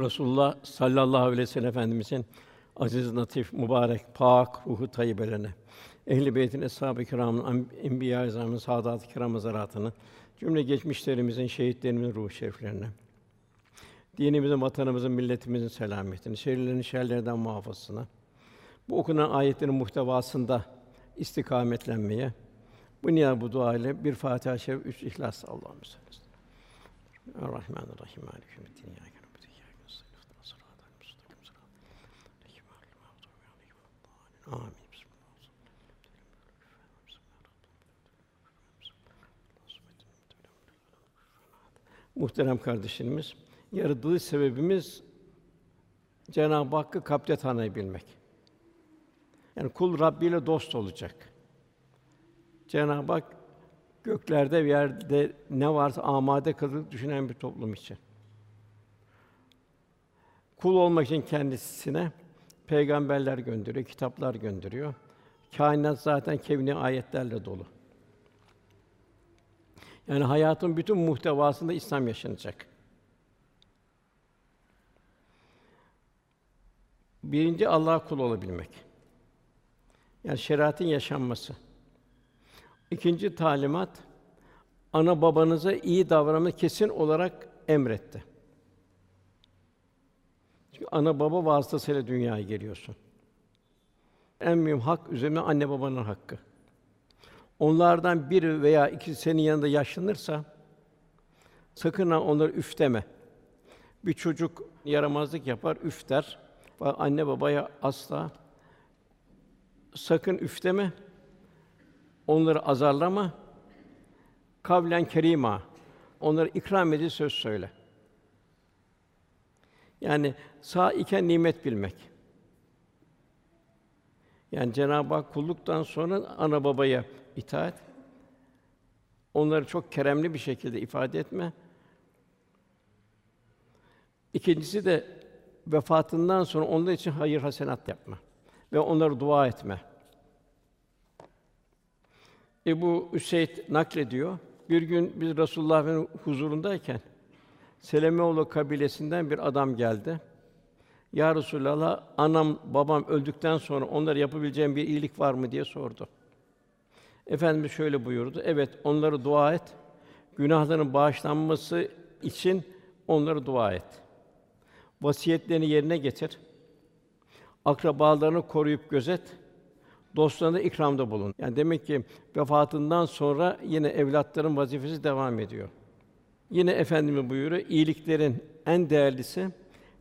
Resulullah sallallahu aleyhi ve sellem Efendimizin aziz, natif, mübarek, pak ruhu tayyibelerine, ehl-i beytin, eshab-ı kiramın, enbiya-i azamın, saadat-ı kiram cümle geçmişlerimizin, şehitlerimizin ruh şeriflerine, dinimizin, vatanımızın, milletimizin selametini, şerlerin şerlerden muhafazasına, bu okunan ayetlerin muhtevasında istikametlenmeye, bu niyaz bu dua ile bir Fatiha-i Şerif, üç İhlas Allah'ım sallallahu Errahmanirrahim. Maliki yevmiddin. İyyâke na'budu ve Amin. Muhterem kardeşlerimiz, yaratılış sebebimiz Cenab-ı Hakk'ı kalpte tanıyabilmek. Yani kul Rabbi ile dost olacak. Cenab-ı Hak göklerde ve yerde ne varsa amade kılıp düşünen bir toplum için. Kul olmak için kendisine peygamberler gönderiyor, kitaplar gönderiyor. Kainat zaten kevni ayetlerle dolu. Yani hayatın bütün muhtevasında İslam yaşanacak. Birinci Allah kul olabilmek. Yani şeriatın yaşanması. İkinci talimat ana babanıza iyi davranmayı kesin olarak emretti. Ana baba vasıtasıyla dünyaya geliyorsun. En mühim hak üzerine anne babanın hakkı. Onlardan biri veya ikisi senin yanında yaşlanırsa sakın ha onları üf deme. Bir çocuk yaramazlık yapar, üf der. Anne babaya asla sakın üf deme. Onları azarlama. Kavlen kerima. Onları ikram edici söz söyle. Yani sağ iken nimet bilmek. Yani Cenab-ı Hak kulluktan sonra ana babaya itaat. Onları çok keremli bir şekilde ifade etme. İkincisi de vefatından sonra onlar için hayır hasenat yapma ve onlara dua etme. Ebu Üseyd naklediyor. Bir gün biz Resulullah'ın huzurundayken Selemeoğlu kabilesinden bir adam geldi. Ya Resulallah, anam babam öldükten sonra onlara yapabileceğim bir iyilik var mı diye sordu. Efendimiz şöyle buyurdu. Evet, onları dua et. Günahların bağışlanması için onları dua et. Vasiyetlerini yerine getir. Akrabalarını koruyup gözet dostlarına ikramda bulun. Yani demek ki vefatından sonra yine evlatların vazifesi devam ediyor. Yine efendimiz buyuruyor, iyiliklerin en değerlisi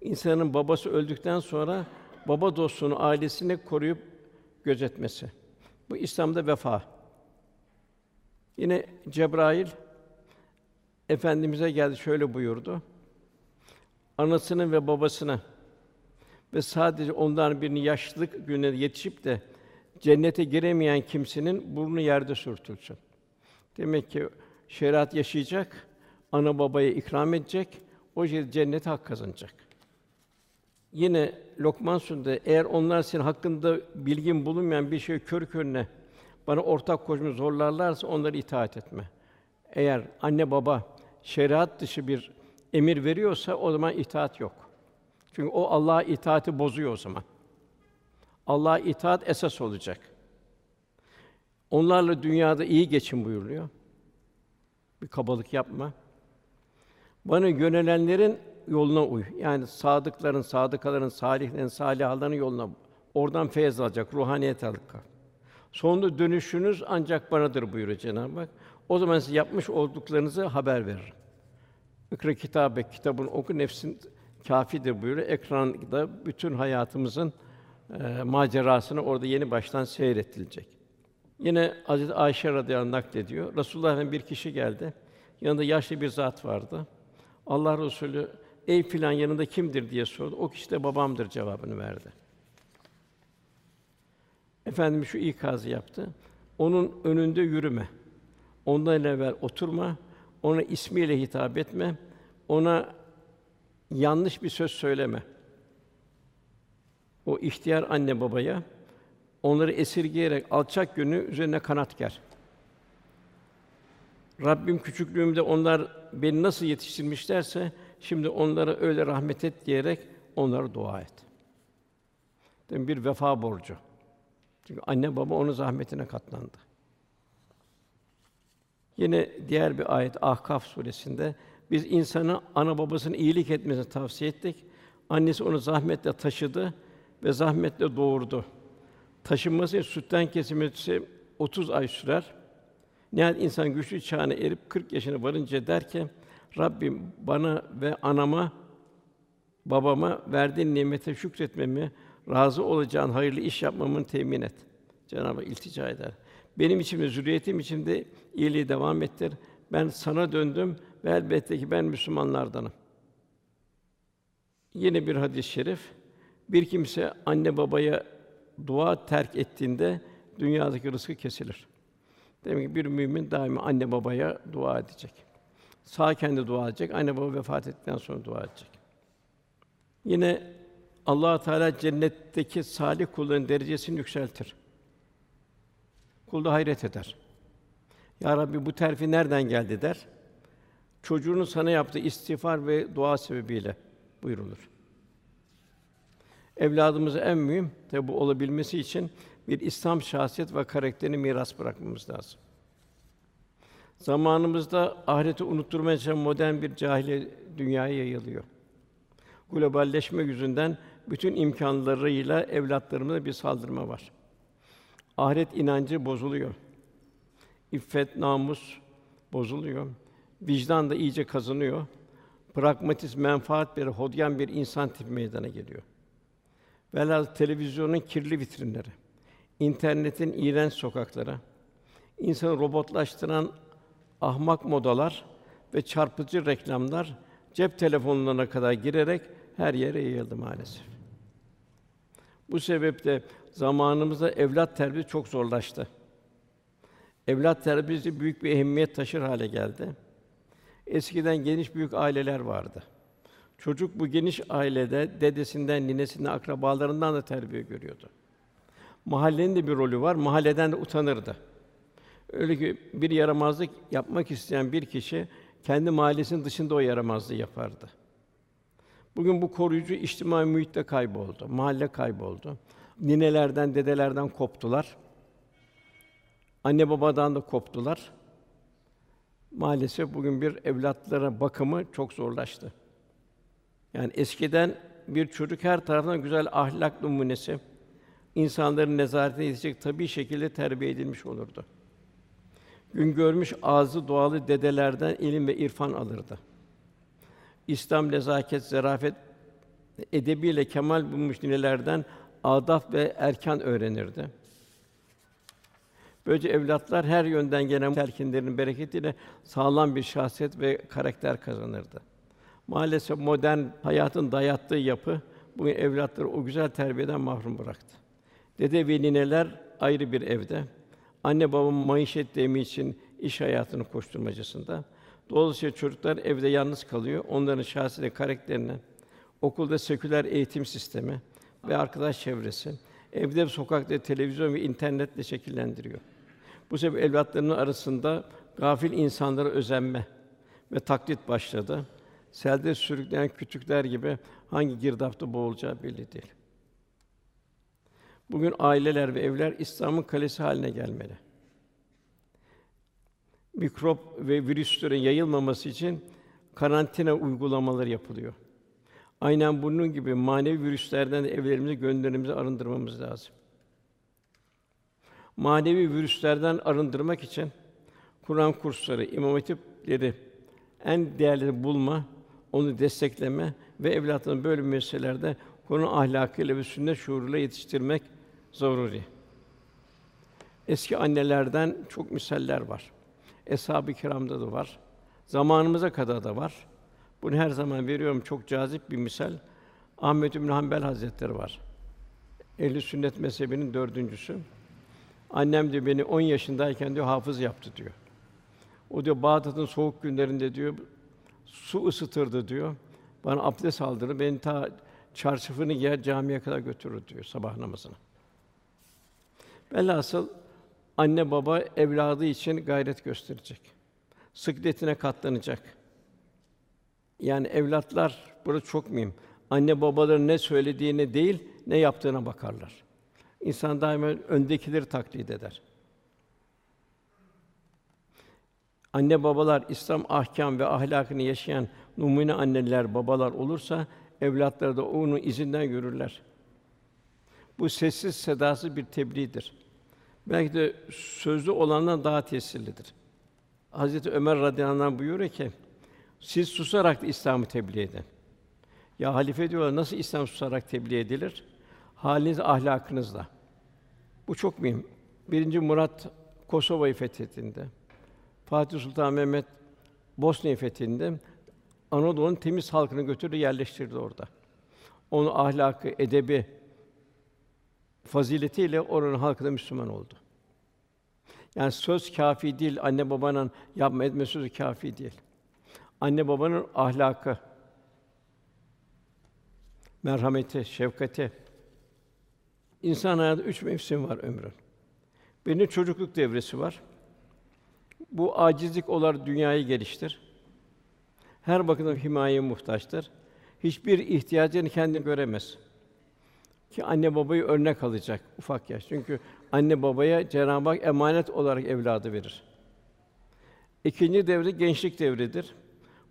insanın babası öldükten sonra baba dostunu, ailesini koruyup gözetmesi. Bu İslam'da vefa. Yine Cebrail efendimize geldi şöyle buyurdu. Anasının ve babasına ve sadece onların birini yaşlılık gününe yetişip de cennete giremeyen kimsenin burnu yerde sürtülsün. Demek ki şeriat yaşayacak, ana babaya ikram edecek, o şekilde cennete hak kazanacak. Yine Lokman Suresi'nde eğer onlar senin hakkında bilgin bulunmayan bir şey kör körüne bana ortak koşmayı zorlarlarsa onları itaat etme. Eğer anne baba şeriat dışı bir emir veriyorsa o zaman itaat yok. Çünkü o Allah'a itaati bozuyor o zaman. Allah'a itaat esas olacak. Onlarla dünyada iyi geçin buyuruluyor. Bir kabalık yapma. Bana yönelenlerin yoluna uy. Yani sadıkların, sadıkaların, salihlerin, salihaların yoluna. Oradan feyiz alacak, ruhaniyet alacak. Sonunda dönüşünüz ancak banadır buyuruyor Cenab-ı Hak. O zaman size yapmış olduklarınızı haber verir. İkra kitabe, kitabın oku nefsin kafidir buyuruyor. Ekranda bütün hayatımızın e, macerasını orada yeni baştan seyretilecek. Yine Hazreti Ayşe radıyallahu anh naklediyor. Resulullah'ın bir kişi geldi. Yanında yaşlı bir zat vardı. Allah Resulü ey filan yanında kimdir diye sordu. O kişi de babamdır cevabını verdi. Efendimiz şu ikazı yaptı. Onun önünde yürüme. Ondan evvel oturma. Ona ismiyle hitap etme. Ona yanlış bir söz söyleme o ihtiyar anne babaya onları esirgeyerek alçak gönlü üzerine kanat ger. Rabbim küçüklüğümde onlar beni nasıl yetiştirmişlerse Şimdi onlara öyle rahmet et diyerek onlara dua et. Mi? Bir vefa borcu. Çünkü anne baba onun zahmetine katlandı. Yine diğer bir ayet Ahkaf suresinde biz insanı ana babasının iyilik etmesini tavsiye ettik. Annesi onu zahmetle taşıdı ve zahmetle doğurdu. Taşınması sütten kesilmesi 30 ay sürer. Nihayet insan güçlü çağına erip 40 yaşına varınca der ki Rabbim bana ve anama babama verdiğin nimete şükretmemi, razı olacağın hayırlı iş yapmamın temin et. Cenab-ı Hak iltica eder. Benim için ve zürriyetim için de iyiliği devam ettir. Ben sana döndüm ve elbette ki ben Müslümanlardanım. Yine bir hadis-i şerif. Bir kimse anne babaya dua terk ettiğinde dünyadaki rızkı kesilir. Demek ki bir mümin daima anne babaya dua edecek. Sağ kendi dua edecek, anne baba vefat ettikten sonra dua edecek. Yine Allah Teala cennetteki salih kulların derecesini yükseltir. Kul da hayret eder. Ya Rabbi bu terfi nereden geldi der. Çocuğunun sana yaptığı istiğfar ve dua sebebiyle buyurulur. Evladımıza en mühim tabi bu olabilmesi için bir İslam şahsiyet ve karakterini miras bırakmamız lazım. Zamanımızda ahireti unutturmaya çalışan modern bir cahiliye dünyaya yayılıyor. Globalleşme yüzünden bütün imkanlarıyla evlatlarımıza bir saldırma var. Ahiret inancı bozuluyor. İffet, namus bozuluyor. Vicdan da iyice kazanıyor. Pragmatist, menfaat bir hodyan bir insan tipi meydana geliyor. Velhâsıl televizyonun kirli vitrinleri, internetin iğrenç sokakları, insanı robotlaştıran ahmak modalar ve çarpıcı reklamlar cep telefonlarına kadar girerek her yere yayıldı maalesef. Bu sebeple zamanımızda evlat terbiyesi çok zorlaştı. Evlat terbiyesi büyük bir ehemmiyet taşır hale geldi. Eskiden geniş büyük aileler vardı. Çocuk bu geniş ailede dedesinden, ninesinden, akrabalarından da terbiye görüyordu. Mahallenin de bir rolü var. Mahalleden de utanırdı. Öyle ki bir yaramazlık yapmak isteyen bir kişi kendi mahallesinin dışında o yaramazlığı yapardı. Bugün bu koruyucu içtimai muhitte kayboldu. Mahalle kayboldu. Ninelerden, dedelerden koptular. Anne babadan da koptular. Maalesef bugün bir evlatlara bakımı çok zorlaştı. Yani eskiden bir çocuk her taraftan güzel ahlak numunesi, insanların nezaretine yetecek tabii şekilde terbiye edilmiş olurdu. Gün görmüş ağzı doğalı dedelerden ilim ve irfan alırdı. İslam nezaket, zarafet edebiyle kemal bulmuş ninelerden adab ve erkan öğrenirdi. Böylece evlatlar her yönden gelen telkinlerin bereketiyle sağlam bir şahsiyet ve karakter kazanırdı. Maalesef modern hayatın dayattığı yapı bugün evlatları o güzel terbiyeden mahrum bıraktı. Dede ve nineler ayrı bir evde. Anne baba maişet demi için iş hayatının koşturmacasında. Dolayısıyla çocuklar evde yalnız kalıyor. Onların şahsiyet karakterini, okulda seküler eğitim sistemi ve arkadaş çevresi, evde sokakta televizyon ve internetle şekillendiriyor. Bu sebeple evlatlarının arasında gafil insanlara özenme ve taklit başladı. Selde sürükleyen kütükler gibi hangi girdapta boğulacağı belli değil. Bugün aileler ve evler İslam'ın kalesi haline gelmeli. Mikrop ve virüslerin yayılmaması için karantina uygulamaları yapılıyor. Aynen bunun gibi manevi virüslerden de evlerimizi, gönderimizi arındırmamız lazım. Manevi virüslerden arındırmak için Kur'an kursları, imam hatipleri en değerli bulma, onu destekleme ve evlatlarını böyle meselelerde Kur'an ahlakıyla ve sünnet şuuruyla yetiştirmek zaruri. Eski annelerden çok misaller var. Eshab-ı kiramda da var. Zamanımıza kadar da var. Bunu her zaman veriyorum çok cazip bir misal. Ahmed bin Hanbel Hazretleri var. Ehli sünnet mezhebinin dördüncüsü. Annem diyor beni 10 yaşındayken diyor hafız yaptı diyor. O diyor Bağdat'ın soğuk günlerinde diyor su ısıtırdı diyor. Bana abdest aldırır, beni ta çarşafını giyer camiye kadar götürür diyor sabah namazına. Velhasıl anne baba evladı için gayret gösterecek. Sıkletine katlanacak. Yani evlatlar burada çok mühim. Anne babaların ne söylediğine değil, ne yaptığına bakarlar. İnsan daima öndekileri taklit eder. Anne babalar İslam ahkam ve ahlakını yaşayan numune anneler, babalar olursa evlatları da onun izinden yürürler. Bu sessiz sedasız bir tebliğdir. Belki de sözlü olandan daha tesirlidir. Hazreti Ömer radıyallahu anh buyuruyor ki: Siz susarak da İslam'ı tebliğ edin. Ya halife diyorlar nasıl İslam susarak tebliğ edilir? Haliniz ahlakınızla. Bu çok mühim. Birinci Murat Kosova'yı fethettiğinde, Fatih Sultan Mehmet Bosna'yı fethinde Anadolu'nun temiz halkını götürdü, yerleştirdi orada. Onun ahlakı, edebi, faziletiyle oranın halkı da Müslüman oldu. Yani söz kafi değil, anne babanın yapma etme sözü kafi değil. Anne babanın ahlakı, merhameti, şefkati. İnsan hayatında üç mevsim var ömrün. Birinin çocukluk devresi var. Bu acizlik olar dünyayı geliştir. Her bakımdan himayeye muhtaçtır. Hiçbir ihtiyacını kendi göremez. Ki anne babayı örnek alacak ufak yaş. Çünkü anne babaya Cenab-ı Hak emanet olarak evladı verir. İkinci devre gençlik devridir.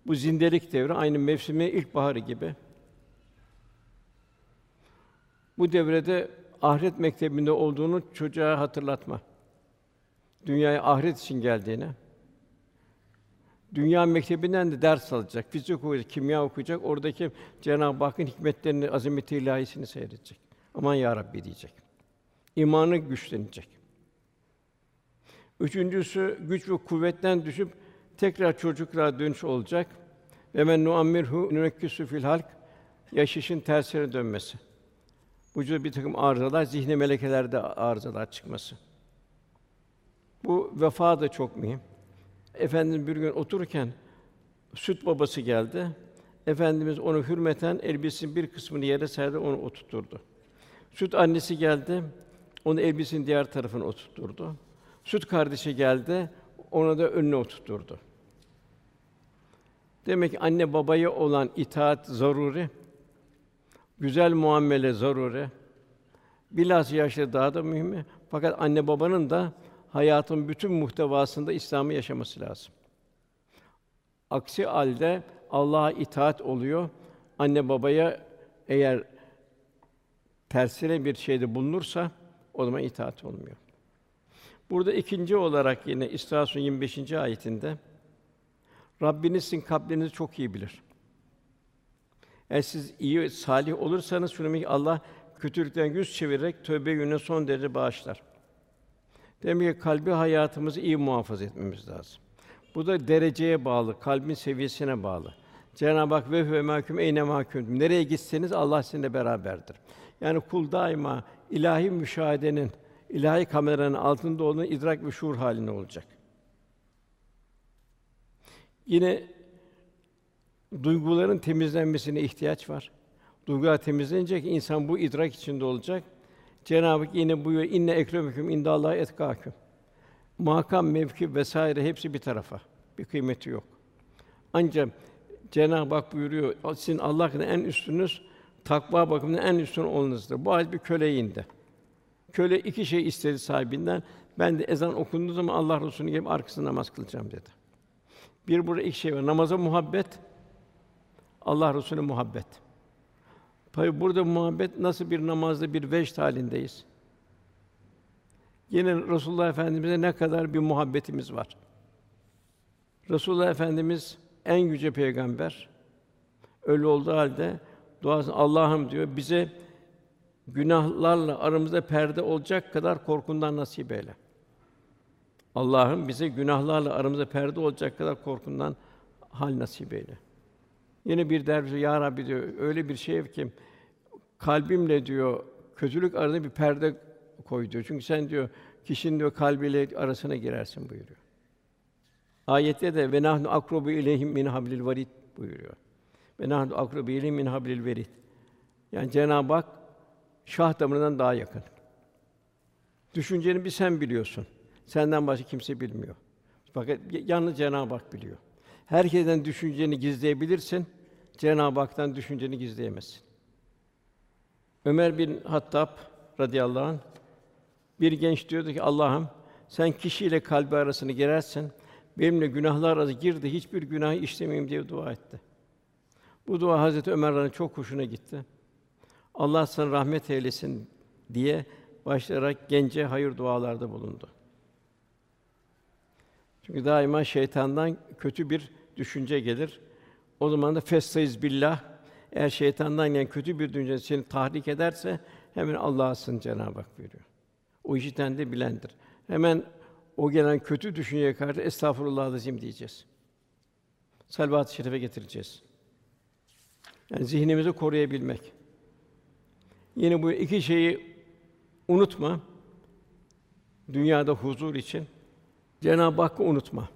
Bu zindelik devri aynı mevsimi ilkbaharı gibi. Bu devrede ahiret mektebinde olduğunu çocuğa hatırlatma. Dünyaya ahiret için geldiğini. Dünya mektebinden de ders alacak, fizik okuyacak, kimya okuyacak. Oradaki Cenab-ı Hakk'ın hikmetlerini, azameti ilahisini seyredecek. Aman ya Rabbi diyecek. İmanı güçlenecek. Üçüncüsü güç ve kuvvetten düşüp tekrar çocukluğa dönüş olacak. Ve men nuammirhu nunekkisu fil halk yaşışın tersine dönmesi. Vücuda bir takım arızalar, zihni melekelerde arızalar çıkması. Bu vefa da çok mühim. Efendimiz bir gün otururken süt babası geldi. Efendimiz onu hürmeten elbisesinin bir kısmını yere serdi, onu oturtturdu. Süt annesi geldi, onu elbisesinin diğer tarafına oturtturdu. Süt kardeşi geldi, ona da önüne oturtturdu. Demek ki anne babaya olan itaat zaruri, güzel muamele zaruri. Bilhassa yaşta daha da mühim. Fakat anne babanın da hayatın bütün muhtevasında İslam'ı yaşaması lazım. Aksi halde Allah'a itaat oluyor. Anne babaya eğer tersine bir şeyde bulunursa o zaman itaat olmuyor. Burada ikinci olarak yine İsra 25. ayetinde Rabbiniz sizin kalplerinizi çok iyi bilir. Eğer siz iyi, salih olursanız şunu Allah kötülükten yüz çevirerek tövbe yönüne son derece bağışlar. Demek ki kalbi hayatımızı iyi muhafaza etmemiz lazım. Bu da dereceye bağlı, kalbin seviyesine bağlı. Cenab-ı Hak ve ve mahkum eyne mahkum. Nereye gitseniz Allah sizinle beraberdir. Yani kul daima ilahi müşahedenin, ilahi kameranın altında olduğunu idrak ve şuur halinde olacak. Yine duyguların temizlenmesine ihtiyaç var. Duygular temizlenecek, insan bu idrak içinde olacak. Cenab-ı Hak yine buyuruyor inne ekremeküm indallahi etkâküm. Makam, mevki vesaire hepsi bir tarafa. Bir kıymeti yok. Ancak Cenab-ı Hak buyuruyor sizin Allah'ın en üstünüz takva bakımından en üstün olunuzdur. Bu ayet bir köle indi. Köle iki şey istedi sahibinden. Ben de ezan okunduğu zaman Allah Resulü'nün gibi arkasında namaz kılacağım dedi. Bir burada iki şey var. Namaza muhabbet, Allah Resulüne muhabbet. Tabi burada muhabbet nasıl bir namazda bir vecd halindeyiz. Yine Resulullah Efendimize ne kadar bir muhabbetimiz var. Resulullah Efendimiz en yüce peygamber. Öyle olduğu halde duasını Allah'ım diyor bize günahlarla aramızda perde olacak kadar korkundan nasip eyle. Allah'ım bize günahlarla aramızda perde olacak kadar korkundan hal nasip eyle. Yine bir derviş ya Rabbi diyor öyle bir şey ki kalbimle diyor kötülük arasında bir perde koy diyor. Çünkü sen diyor kişinin diyor kalbiyle arasına girersin buyuruyor. Ayette de ve nahnu akrobu ileyhim min hablil varid buyuruyor. Ve nahnu akrobu ileyhim min hablil verid. Yani Cenab-ı Hak şah damarından daha yakın. Düşünceni bir sen biliyorsun. Senden başka kimse bilmiyor. Fakat yalnız Cenab-ı Hak biliyor. Herkesten düşünceni gizleyebilirsin Cenab-ı Hak'tan düşünceni gizleyemezsin. Ömer bin Hattab radıyallahu anh bir genç diyordu ki Allah'ım sen kişiyle kalbi arasını girersin. Benimle günahlar arası girdi, hiçbir günah işlemeyeyim diye dua etti. Bu dua Hazreti Ömer'in çok hoşuna gitti. Allah sana rahmet eylesin diye başlayarak gence hayır dualarda bulundu. Çünkü daima şeytandan kötü bir düşünce gelir. O zaman da festayız billah. Eğer şeytandan gelen kötü bir düşünce seni tahrik ederse hemen Allah'a sığın Cenab-ı Hak buyuruyor. O işiten de bilendir. Hemen o gelen kötü düşünceye karşı estağfurullah azim diyeceğiz. Selvat-ı şerife getireceğiz. Yani zihnimizi koruyabilmek. Yine bu iki şeyi unutma. Dünyada huzur için Cenab-ı Hakk'ı unutma.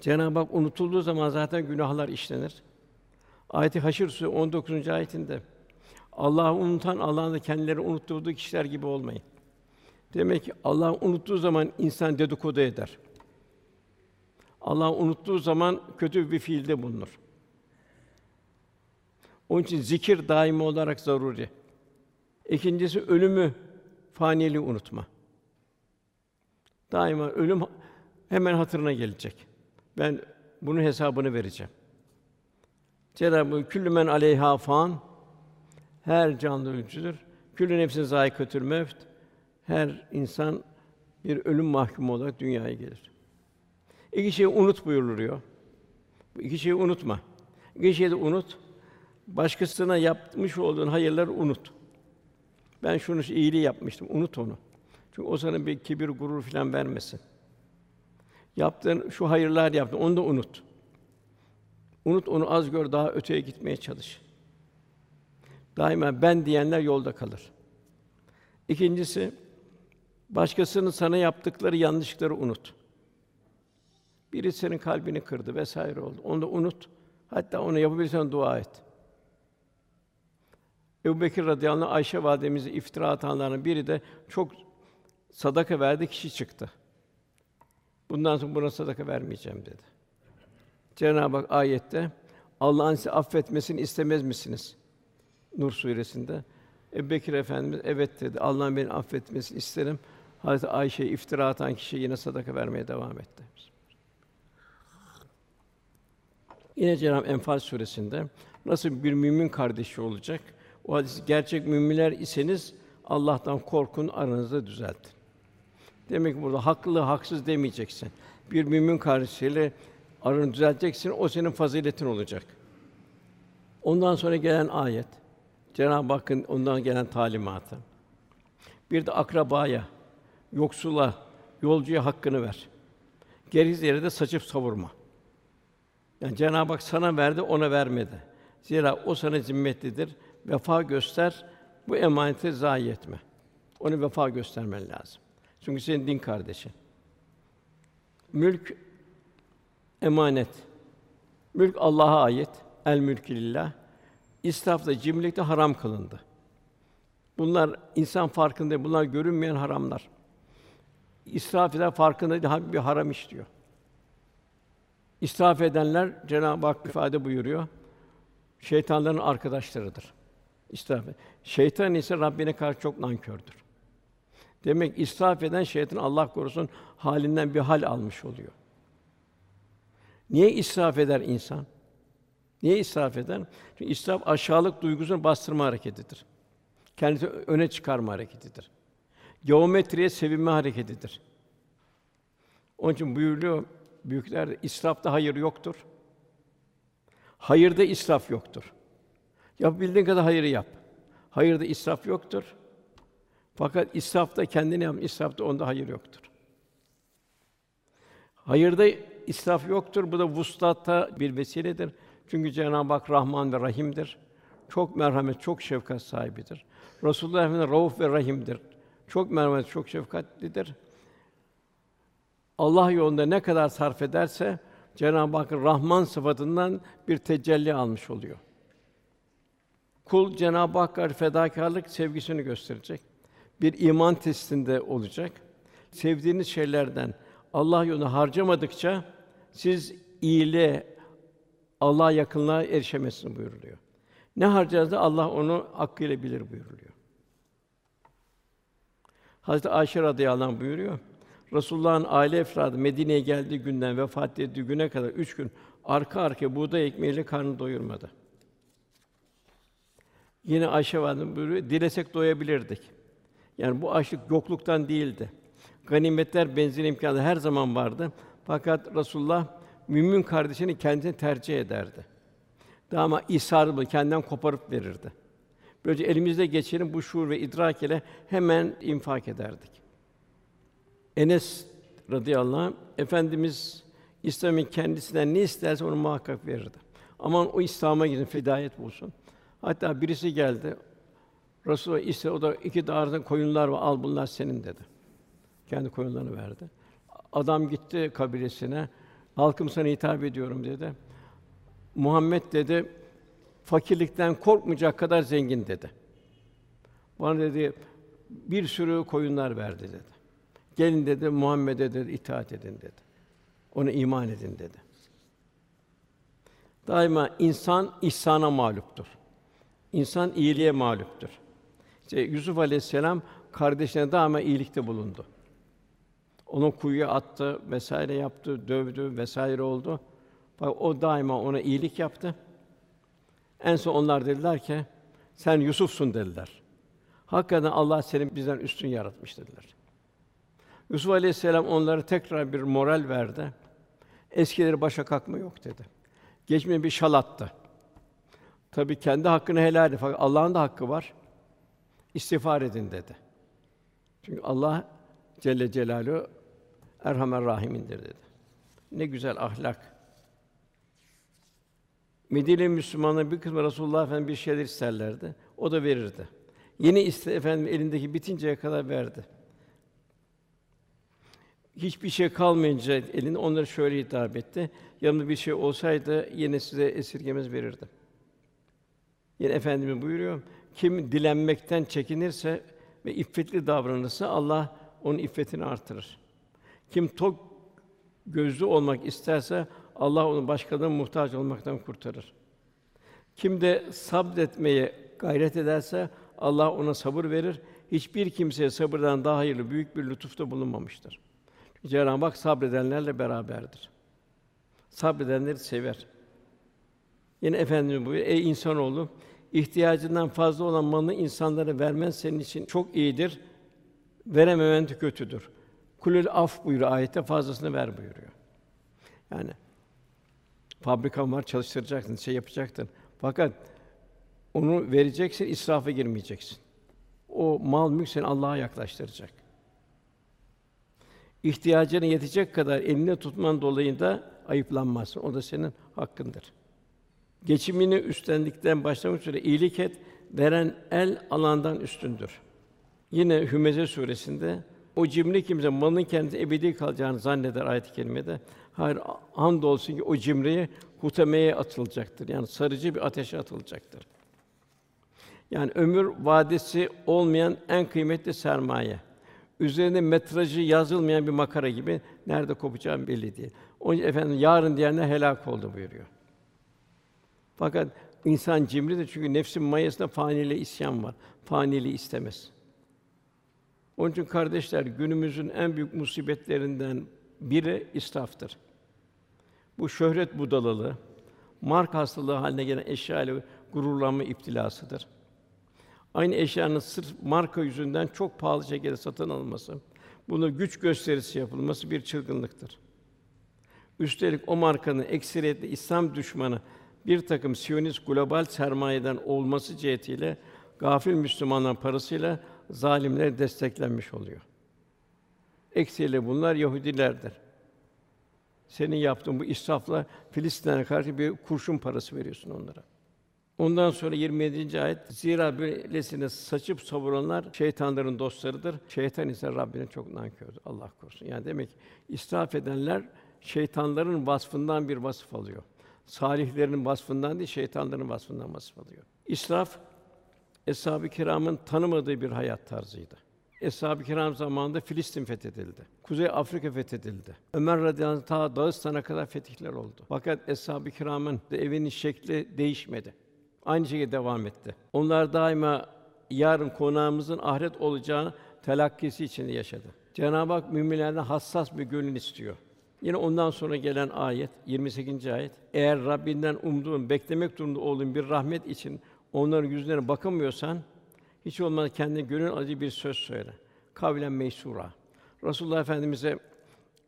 Cenab-ı Hak unutulduğu zaman zaten günahlar işlenir. Ayet-i Haşr Suresi 19. ayetinde Allah'ı unutan Allah'ın da kendileri unutturduğu kişiler gibi olmayın. Demek ki Allah unuttuğu zaman insan dedikodu eder. Allah unuttuğu zaman kötü bir fiilde bulunur. Onun için zikir daimi olarak zaruri. İkincisi ölümü, faniliği unutma. Daima ölüm hemen hatırına gelecek. Ben bunun hesabını vereceğim. Cenab-ı küllü men aleyha fan her canlı ölümcüdür. Küllü nefsin zâikatül mevt. Her insan bir ölüm mahkumu olarak dünyaya gelir. İki şeyi unut buyuruluyor. Bu iki şeyi unutma. İki şeyi de unut. Başkasına yapmış olduğun hayırları unut. Ben şunu iyiliği yapmıştım, unut onu. Çünkü o sana bir kibir, gurur filan vermesin. Yaptığın şu hayırlar yaptın, onu da unut. Unut onu az gör, daha öteye gitmeye çalış. Daima ben diyenler yolda kalır. İkincisi, başkasının sana yaptıkları yanlışlıkları unut. Biri senin kalbini kırdı vesaire oldu. Onu da unut. Hatta onu yapabilirsen dua et. Ebu Bekir radıyallahu anh, Ayşe validemize iftira atanların biri de çok sadaka verdi kişi çıktı. Bundan sonra buna sadaka vermeyeceğim dedi. Cenab-ı Hak ayette Allah'ın sizi affetmesini istemez misiniz? Nur suresinde. Ebu Bekir Efendimiz evet dedi. Allah'ın beni affetmesini isterim. Hazreti Ayşe iftira atan kişi yine sadaka vermeye devam etti. Yine Cenab-ı Enfal suresinde nasıl bir mümin kardeşi olacak? O hadis gerçek müminler iseniz Allah'tan korkun, aranızda düzeltin. Demek ki burada haklı, haksız demeyeceksin. Bir mümin kardeşiyle aranı düzelteceksin, o senin faziletin olacak. Ondan sonra gelen ayet, Cenab-ı Hakk'ın ondan gelen talimatı. Bir de akrabaya, yoksula, yolcuya hakkını ver. Geriz yere de saçıp savurma. Yani Cenab-ı Hak sana verdi, ona vermedi. Zira o sana zimmetlidir. Vefa göster, bu emaneti zayi etme. Onu vefa göstermen lazım. Çünkü senin din kardeşin. Mülk emanet. Mülk Allah'a ait. El mülkü lillah. İsraf da cimrilik haram kılındı. Bunlar insan farkında bunlar görünmeyen haramlar. İsraf eden farkında değil, bir haram işliyor. İsraf edenler Cenab-ı Hak ifade buyuruyor. Şeytanların arkadaşlarıdır. İsraf. Şeytan ise Rabbine karşı çok nankördür. Demek israf eden şeytan Allah korusun halinden bir hal almış oluyor. Niye israf eder insan? Niye israf eder? Çünkü israf aşağılık duygusunu bastırma hareketidir. Kendisi öne çıkarma hareketidir. Geometriye sevinme hareketidir. Onun için buyuruyor büyükler israfta hayır yoktur. Hayırda israf yoktur. Yapabildiğin kadar hayırı yap. Hayırda israf yoktur. Fakat israfta kendini yap, israfta onda hayır yoktur. Hayırda israf yoktur. Bu da vuslata bir vesiledir. Çünkü Cenab-ı Hak Rahman ve Rahim'dir. Çok merhamet, çok şefkat sahibidir. Resulullah Efendimiz Rauf ve Rahim'dir. Çok merhamet, çok şefkatlidir. Allah yolunda ne kadar sarf ederse Cenab-ı Hakk'ın Rahman sıfatından bir tecelli almış oluyor. Kul Cenab-ı Hakk'a fedakarlık sevgisini gösterecek. Bir iman testinde olacak. Sevdiğiniz şeylerden Allah yolunda harcamadıkça siz iyiliğe, Allah'a yakınlığa erişemezsin buyuruluyor. Ne harcarsa Allah onu hakkıyla bilir buyuruluyor. Hazreti Ayşe radıyallahu anh buyuruyor. Resulullah'ın aile efradı Medine'ye geldiği günden vefat ettiği güne kadar üç gün arka arkaya buğday ekmeğiyle karnını doyurmadı. Yine Ayşe validem buyuruyor, dilesek doyabilirdik. Yani bu açlık yokluktan değildi. Ganimetler, benzin imkanı her zaman vardı. Fakat Resulullah mümin kardeşini kendine tercih ederdi. Daima isarlı kendinden koparıp verirdi. Böylece elimizde geçenin bu şuur ve idrak ile hemen infak ederdik. Enes radıyallahu anh, Efendimiz İslam'ın kendisinden ne isterse onu muhakkak verirdi. Aman o İslam'a girin, fidayet bulsun. Hatta birisi geldi. Resulullah ise o da iki dağarda koyunlar var, al bunlar senin dedi. Kendi koyunlarını verdi. Adam gitti kabilesine. Halkım sana hitap ediyorum dedi. Muhammed dedi fakirlikten korkmayacak kadar zengin dedi. Bana dedi bir sürü koyunlar verdi dedi. Gelin dedi Muhammed'e dedi itaat edin dedi. Ona iman edin dedi. Daima insan ihsana mağluptur. İnsan iyiliğe mağluptur. İşte Yusuf Aleyhisselam kardeşine daima iyilikte bulundu. Onu kuyuya attı vesaire yaptı, dövdü vesaire oldu. Bak o daima ona iyilik yaptı. En son onlar dediler ki sen Yusuf'sun dediler. Hakikaten Allah seni bizden üstün yaratmış dediler. Yusuf Aleyhisselam onlara tekrar bir moral verdi. Eskileri başa kalkma yok dedi. Geçmeye bir şal attı. Tabii kendi hakkını helal etti fakat Allah'ın da hakkı var. İstiğfar edin dedi. Çünkü Allah Celle Celaluhu Erhamer Rahimindir dedi. Ne güzel ahlak. Medine Müslümanları bir kısmı Resulullah Efendimiz bir şeyler isterlerdi. O da verirdi. Yeni iste efendim elindeki bitinceye kadar verdi. Hiçbir şey kalmayınca elinde onları şöyle hitap etti. Yanımda bir şey olsaydı yine size esirgemez verirdim. Yine efendimiz buyuruyor. Kim dilenmekten çekinirse ve iffetli davranırsa Allah onun iffetini artırır. Kim tok gözlü olmak isterse Allah onu başkalarına muhtaç olmaktan kurtarır. Kim de sabretmeye gayret ederse Allah ona sabır verir. Hiçbir kimseye sabırdan daha hayırlı büyük bir lütufta bulunmamıştır. Cenab-ı Hak sabredenlerle beraberdir. Sabredenleri sever. Yine Efendimiz buyuruyor, ey insanoğlu, ihtiyacından fazla olan malını insanlara vermen senin için çok iyidir. Verememen de kötüdür. Kulül af buyuruyor ayette fazlasını ver buyuruyor. Yani fabrikan var çalıştıracaksın, şey yapacaksın. Fakat onu vereceksin, israfa girmeyeceksin. O mal mülk seni Allah'a yaklaştıracak. İhtiyacına yetecek kadar elinde tutman dolayında ayıplanmazsın. O da senin hakkındır. Geçimini üstlendikten başlamak üzere iyilik et, veren el alandan üstündür. Yine Hümeze suresinde o cimri kimse malının kendisi ebedi kalacağını zanneder ayet-i kerimede. Hayır, olsun ki o cimriye hutemeye atılacaktır. Yani sarıcı bir ateşe atılacaktır. Yani ömür vadesi olmayan en kıymetli sermaye. Üzerinde metrajı yazılmayan bir makara gibi nerede kopacağı belli değil. Onun için efendim yarın diyenler helak oldu buyuruyor. Fakat insan cimridir çünkü nefsin mayasında faniliğe isyan var. Faniliği istemez. Onun için kardeşler günümüzün en büyük musibetlerinden biri israftır. Bu şöhret budalalığı, mark hastalığı haline gelen eşya ile gururlanma iptilasıdır. Aynı eşyanın sırf marka yüzünden çok pahalı şekilde satın alınması, bunu güç gösterisi yapılması bir çılgınlıktır. Üstelik o markanın ekseriyetle İslam düşmanı bir takım Siyonist global sermayeden olması cihetiyle gafil Müslümanların parasıyla zalimler desteklenmiş oluyor. Eksiyle bunlar Yahudilerdir. Senin yaptığın bu israfla Filistinlere karşı bir kurşun parası veriyorsun onlara. Ondan sonra 27. ayet zira böylesine saçıp savuranlar şeytanların dostlarıdır. Şeytan ise Rabbinin çok nankördür. Allah korusun. Yani demek ki israf edenler şeytanların vasfından bir vasıf alıyor. Salihlerin vasfından değil, şeytanların vasfından vasıf alıyor. İsraf Eshab-ı Kiram'ın tanımadığı bir hayat tarzıydı. Eshab-ı Kiram zamanında Filistin fethedildi. Kuzey Afrika fethedildi. Ömer radıyallahu anh ta Dağıstan'a kadar fetihler oldu. Fakat Eshab-ı Kiram'ın evinin şekli değişmedi. Aynı şekilde devam etti. Onlar daima yarın konağımızın ahiret olacağını telakkisi içinde yaşadı. Cenab-ı Hak müminlerden hassas bir gönül istiyor. Yine ondan sonra gelen ayet 28. ayet. Eğer Rabbinden umduğun, beklemek durumunda olduğun bir rahmet için onların yüzlerine bakamıyorsan hiç olmazsa kendine gönül acı bir söz söyle. Kavlen meysura. Resulullah Efendimize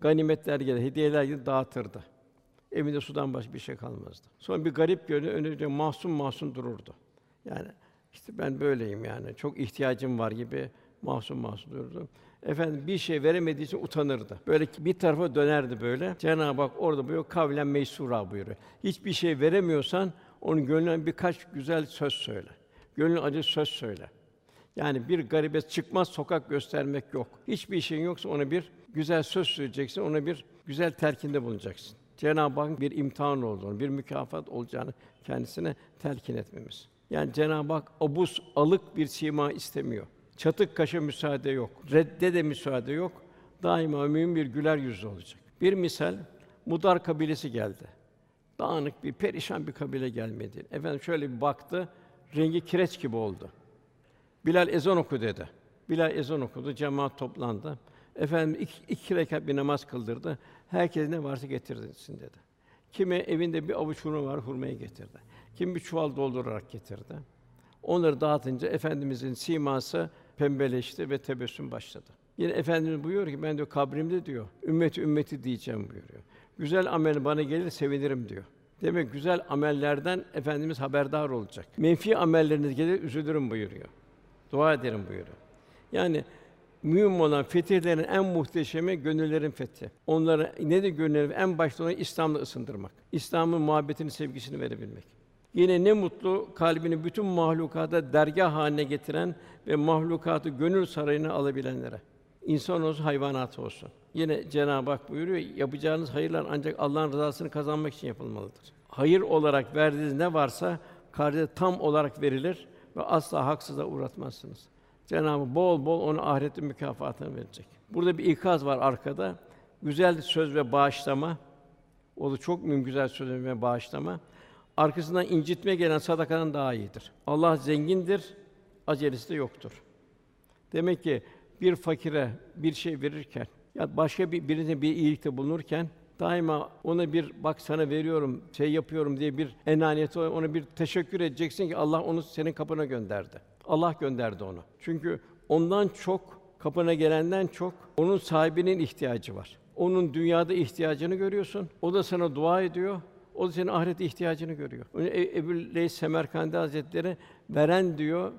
ganimetler gelir, hediyeler gelir, dağıtırdı. Evinde sudan başka bir şey kalmazdı. Sonra bir garip görünür, önünde mahzun mahzun dururdu. Yani işte ben böyleyim yani. Çok ihtiyacım var gibi mahzun mahzun dururdu. Efendim bir şey veremediği için utanırdı. Böyle bir tarafa dönerdi böyle. Cenab-ı Hak orada buyuruyor kavlen meysura buyuruyor. Hiçbir şey veremiyorsan onun gönlüne birkaç güzel söz söyle. Gönlün acı söz söyle. Yani bir garibe çıkmaz sokak göstermek yok. Hiçbir şeyin yoksa ona bir güzel söz söyleyeceksin, ona bir güzel telkinde bulunacaksın. Cenab-ı Hak bir imtihan olduğunu, bir mükafat olacağını kendisine telkin etmemiz. Yani Cenab-ı Hak obuz, alık bir sima istemiyor. Çatık kaşa müsaade yok. Redde de müsaade yok. Daima mümin bir güler yüzlü olacak. Bir misal Mudar kabilesi geldi. Dağınık bir perişan bir kabile gelmedi. Efendim şöyle bir baktı, rengi kireç gibi oldu. Bilal ezan oku dedi. Bilal ezan okudu, cemaat toplandı. Efendim iki, iki rekat bir namaz kıldırdı. Herkes ne varsa getirsin dedi. Kimi evinde bir avuç hurma var, hurmayı getirdi. Kim bir çuval doldurarak getirdi. Onları dağıtınca efendimizin siması pembeleşti ve tebessüm başladı. Yine efendimiz buyuruyor ki ben diyor kabrimde diyor ümmeti ümmeti diyeceğim buyuruyor. Güzel amel bana gelir sevinirim diyor. Demek güzel amellerden efendimiz haberdar olacak. Menfi amelleriniz gelir üzülürüm buyuruyor. Dua ederim buyuruyor. Yani mühim olan fetihlerin en muhteşemi gönüllerin fethi. Onları ne de gönülleri en başta onu İslam'la ısındırmak. İslam'ın muhabbetini, sevgisini verebilmek. Yine ne mutlu kalbini bütün mahlukata dergah haline getiren ve mahlukatı gönül sarayına alabilenlere. İnsan olsun, hayvanat olsun. Yine Cenab-ı Hak buyuruyor, yapacağınız hayırlar ancak Allah'ın rızasını kazanmak için yapılmalıdır. Hayır olarak verdiğiniz ne varsa karşılığı tam olarak verilir ve asla haksıza uğratmazsınız. Cenab-ı bol bol onu ahirette mükafatını verecek. Burada bir ikaz var arkada. Güzel söz ve bağışlama. O da çok mühim güzel söz ve bağışlama. Arkasından incitme gelen sadakanın daha iyidir. Allah zengindir, acelesi de yoktur. Demek ki bir fakire bir şey verirken ya başka bir birine bir iyilikte bulunurken daima ona bir bak sana veriyorum, şey yapıyorum diye bir enaniyeti ona bir teşekkür edeceksin ki Allah onu senin kapına gönderdi. Allah gönderdi onu. Çünkü ondan çok kapına gelenden çok onun sahibinin ihtiyacı var. Onun dünyada ihtiyacını görüyorsun. O da sana dua ediyor. O da senin ahirete ihtiyacını görüyor. E- Ebu Leys Semerkandi Hazretleri veren diyor,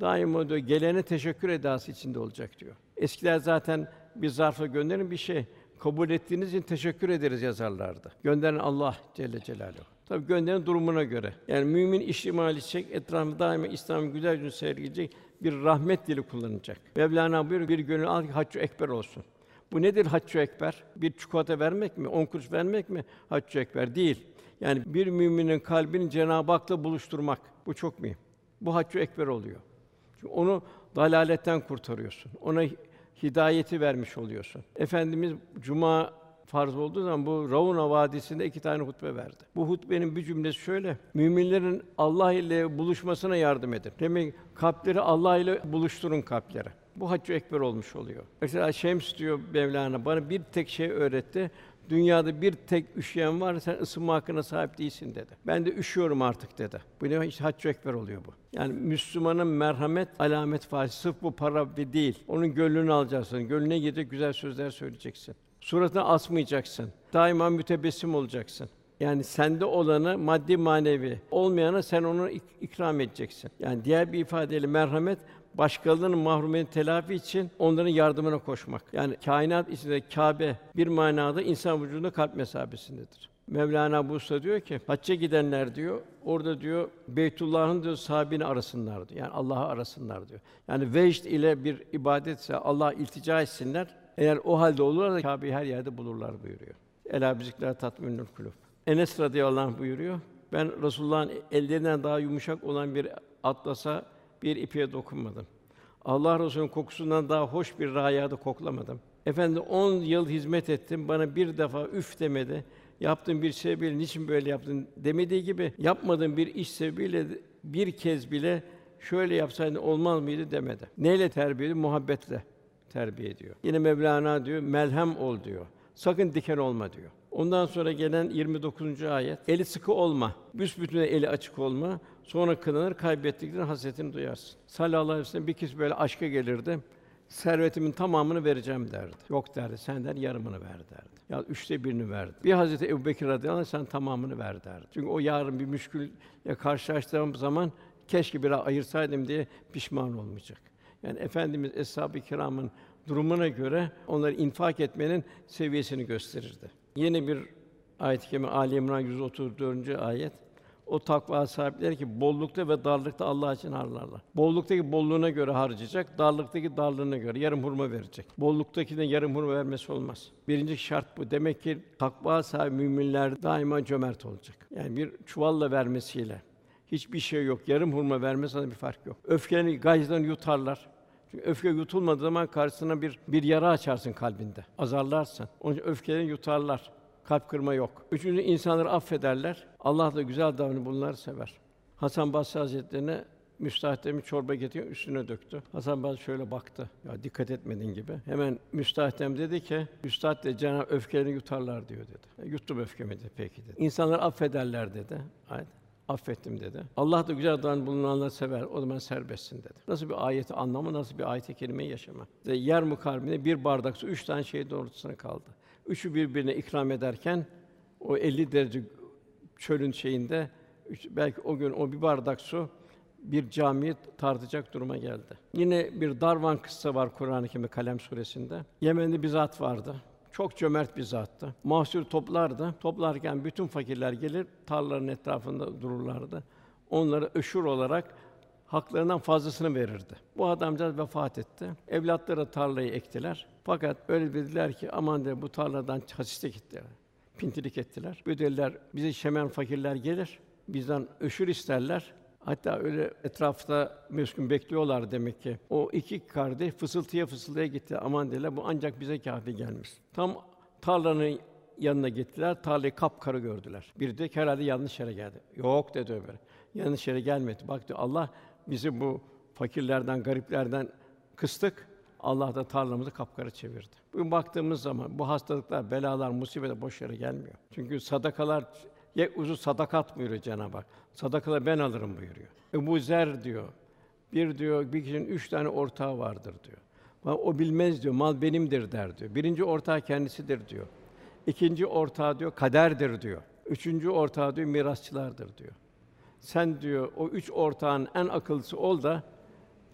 daima diyor gelene teşekkür edası içinde olacak diyor. Eskiler zaten bir zarfla gönderin bir şey kabul ettiğiniz için teşekkür ederiz yazarlardı. Gönderen Allah Celle Celaluhu. Tabi gönderen durumuna göre. Yani mümin iştimal edecek, etrafında daima İslam'ın güzel yüzünü sergileyecek bir rahmet dili kullanacak. Mevlana buyuruyor bir gönül al ki haccı ekber olsun. Bu nedir haccı ekber? Bir çikolata vermek mi? On kuruş vermek mi? Haccı ekber değil. Yani bir müminin kalbini Cenab-ı Hak'la buluşturmak. Bu çok mühim. Bu haccı ekber oluyor. Çünkü onu dalaletten kurtarıyorsun. Ona hidayeti vermiş oluyorsun. Efendimiz cuma farz olduğu zaman bu Ravuna Vadisi'nde iki tane hutbe verdi. Bu hutbenin bir cümlesi şöyle: Müminlerin Allah ile buluşmasına yardım edin. Demek kalpleri Allah ile buluşturun kalpleri. Bu haccı ekber olmuş oluyor. Mesela Şems diyor Mevlana bana bir tek şey öğretti. Dünyada bir tek üşüyen var, sen ısınma hakkına sahip değilsin dedi. Ben de üşüyorum artık dedi. Bu ne işte haccı ekber oluyor bu. Yani Müslümanın merhamet alamet faiz sırf bu para ve değil. Onun gönlünü alacaksın. Gönlüne gidecek güzel sözler söyleyeceksin. Suratına asmayacaksın. Daima mütebessim olacaksın. Yani sende olanı maddi manevi, olmayana sen onu ik- ikram edeceksin. Yani diğer bir ifadeyle merhamet başkalarının mahrumiyetini telafi için onların yardımına koşmak. Yani kainat içinde Kâbe bir manada insan vücudunda kalp mesabesindedir. Mevlana Bursa diyor ki hacca gidenler diyor orada diyor Beytullah'ın diyor sahibini arasınlar diyor. Yani Allah'ı arasınlar diyor. Yani vecd ile bir ibadetse Allah iltica etsinler. Eğer o halde olurlar Kâbe'yi her yerde bulurlar buyuruyor. Ela bizikler tatminül kulub. Enes radıyallahu anh buyuruyor. Ben Resulullah'ın ellerinden daha yumuşak olan bir atlasa bir ipiye dokunmadım. Allah Resulü'nün kokusundan daha hoş bir raihatı koklamadım. Efendi 10 yıl hizmet ettim. Bana bir defa üf demedi. Yaptığın bir şey bile niçin böyle yaptın demediği gibi yapmadığın bir iş sebebiyle bir kez bile şöyle yapsaydın olmaz mıydı demedi. Neyle terbiye ediyor? Muhabbetle terbiye ediyor. Yine Mevlana diyor, melhem ol diyor. Sakın diken olma diyor. Ondan sonra gelen 29. ayet. Eli sıkı olma. Büsbütün eli açık olma. Sonra kınanır, kaybettiklerin hasretini duyarsın. Sallallahu aleyhi ve sellem bir kişi böyle aşka gelirdi. Servetimin tamamını vereceğim derdi. Yok derdi, sen der yarımını ver derdi. Ya üçte birini verdi. Bir Hazreti Ebubekir radıyallahu anh sen tamamını ver derdi. Çünkü o yarın bir müşkülle karşılaştığım zaman keşke bir ayırsaydım diye pişman olmayacak. Yani efendimiz eshab-ı kiramın durumuna göre onları infak etmenin seviyesini gösterirdi. Yeni bir ayet-i kerime Ali İmran 134. ayet. O takva sahipleri ki bollukta ve darlıkta Allah için harlarlar. Bolluktaki bolluğuna göre harcayacak, darlıktaki darlığına göre yarım hurma verecek. Bolluktakine yarım hurma vermesi olmaz. Birinci şart bu. Demek ki takva sahibi müminler daima cömert olacak. Yani bir çuvalla vermesiyle hiçbir şey yok. Yarım hurma vermesine bir fark yok. Öfkelerini gayzdan yutarlar. Çünkü öfke yutulmadığı zaman karşısına bir bir yara açarsın kalbinde. Azarlarsın. Onun için öfkelerini yutarlar. Kalp kırma yok. Üçüncü insanları affederler. Allah da güzel davranı bunları sever. Hasan Basri Hazretlerine müstahdemi çorba getiriyor, üstüne döktü. Hasan Basri şöyle baktı. Ya dikkat etmedin gibi. Hemen müstahdem dedi ki, Üstad de Cenab Öfkelerini yutarlar diyor dedi. E, yuttum öfkemi dedi peki dedi. İnsanları affederler dedi. Aynen affettim dedi. Allah da güzel davran bulunanları sever. O zaman serbestsin dedi. Nasıl bir ayeti anlamı, nasıl bir ayet-i yaşama. İşte yer mukarbine bir bardak su üç tane şey doğrultusuna kaldı. Üçü birbirine ikram ederken o 50 derece çölün şeyinde üç, belki o gün o bir bardak su bir camiyi tartacak duruma geldi. Yine bir Darvan kıssa var Kur'an-ı Kerim'de Kalem suresinde. Yemen'de bir zat vardı. Çok cömert bir zattı. Mahsul toplardı. Toplarken bütün fakirler gelir tarlaların etrafında dururlardı. Onları öşür olarak haklarından fazlasını verirdi. Bu adamcağız vefat etti. Evlatları tarlayı ektiler. Fakat öyle dediler ki aman de bu tarladan hasiste gittiler. Pintilik ettiler. Ödediler bize şemen fakirler gelir. Bizden öşür isterler. Hatta öyle etrafta meskun bekliyorlar demek ki. O iki kardeş fısıltıya fısıltıya gitti. Aman dediler bu ancak bize kâfi gelmiş. Tam tarlanın yanına gittiler. Tarlayı kapkara gördüler. Bir de herhalde yanlış yere geldi. Yok dedi öbürü. Yanlış yere gelmedi. Bak diyor Allah bizi bu fakirlerden, gariplerden kıstık. Allah da tarlamızı kapkara çevirdi. Bugün baktığımız zaman bu hastalıklar, belalar, musibetler boş yere gelmiyor. Çünkü sadakalar Ye uzun sadakat buyuruyor Cenab-ı Hak. Sadakaları ben alırım buyuruyor. Ebu Zer diyor. Bir diyor bir kişinin üç tane ortağı vardır diyor. O bilmez diyor. Mal benimdir der diyor. Birinci ortağı kendisidir diyor. İkinci ortağı diyor kaderdir diyor. Üçüncü ortağı diyor mirasçılardır diyor. Sen diyor o üç ortağın en akıllısı ol da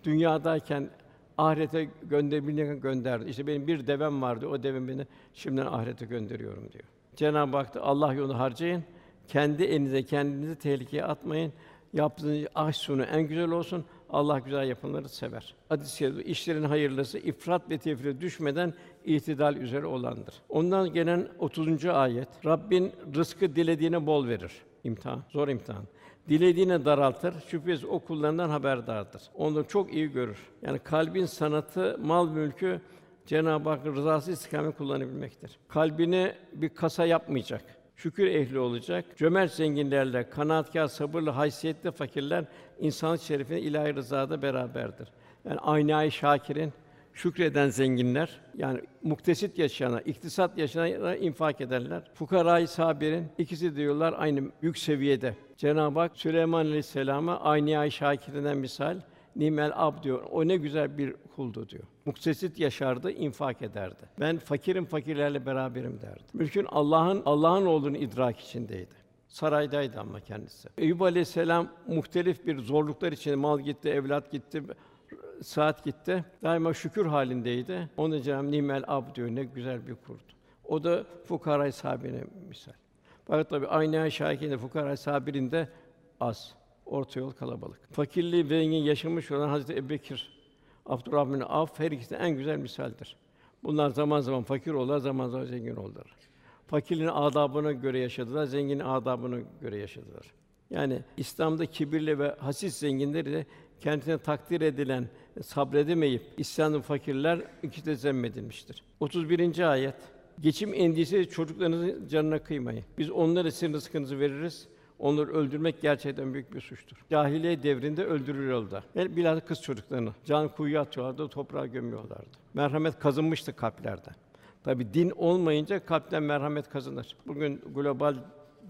dünyadayken ahirete gönderebildiğin gönder. İşte benim bir devem vardı. O devem beni şimdiden ahirete gönderiyorum diyor. Cenab-ı Hak da Allah yolunu harcayın. Kendi elinize kendinizi tehlikeye atmayın. Yaptığınız aş sonu en güzel olsun. Allah güzel yapımları sever. Hadis-i işlerin hayırlısı ifrat ve tefrite düşmeden itidal üzere olandır. Ondan gelen 30. ayet. Rabbin rızkı dilediğine bol verir. İmtihan, zor imtihan. Dilediğine daraltır. Şüphesiz o kullarından haberdardır. Onu çok iyi görür. Yani kalbin sanatı, mal mülkü Cenab-ı Hakk'ın rızası istikamet kullanabilmektir. Kalbini bir kasa yapmayacak şükür ehli olacak. Cömert zenginlerle, kanaatkâr, sabırlı, haysiyetli fakirler insanlık şerefine ilahi rızada beraberdir. Yani aynâ şakirin şükreden zenginler yani muktesit yaşayana, iktisat yaşayana infak ederler. Fukarayı sabirin ikisi diyorlar aynı yük seviyede. Cenab-ı Hak Süleyman Aleyhisselam'a aynı şakirinden misal nimel ab diyor. O ne güzel bir kuldu diyor. Muktesit yaşardı, infak ederdi. Ben fakirim fakirlerle beraberim derdi. Mülkün Allah'ın Allah'ın olduğunu idrak içindeydi. Saraydaydı ama kendisi. Eyüp Aleyhisselam muhtelif bir zorluklar içinde mal gitti, evlat gitti, saat gitti. Daima şükür halindeydi. Onu Cenab-ı Nimel ab diyor. Ne güzel bir kurdu. O da fukara sahibine misal. Fakat tabi aynı şahikinde fukara sabirinde az. Orta yol kalabalık. Fakirliği ve zengin yaşamış olan Hazreti Ebubekir, Abdurrahman Af her ikisi en güzel misaldir. Bunlar zaman zaman fakir oldular, zaman zaman zengin oldular. Fakirliğin adabına göre yaşadılar, zenginin adabına göre yaşadılar. Yani İslam'da kibirli ve hasis zenginleri de kendisine takdir edilen sabredemeyip isyanlı fakirler iki de zemmedilmiştir. 31. ayet. Geçim endişesi çocuklarınızın canına kıymayın. Biz onlara sizin rızkınızı veririz. Onları öldürmek gerçekten büyük bir suçtur. Cahiliye devrinde öldürülüyordu. Her bilhassa kız çocuklarını can kuyuya atıyorlardı, toprağa gömüyorlardı. Merhamet kazınmıştı kalplerden. Tabi din olmayınca kalpten merhamet kazınır. Bugün global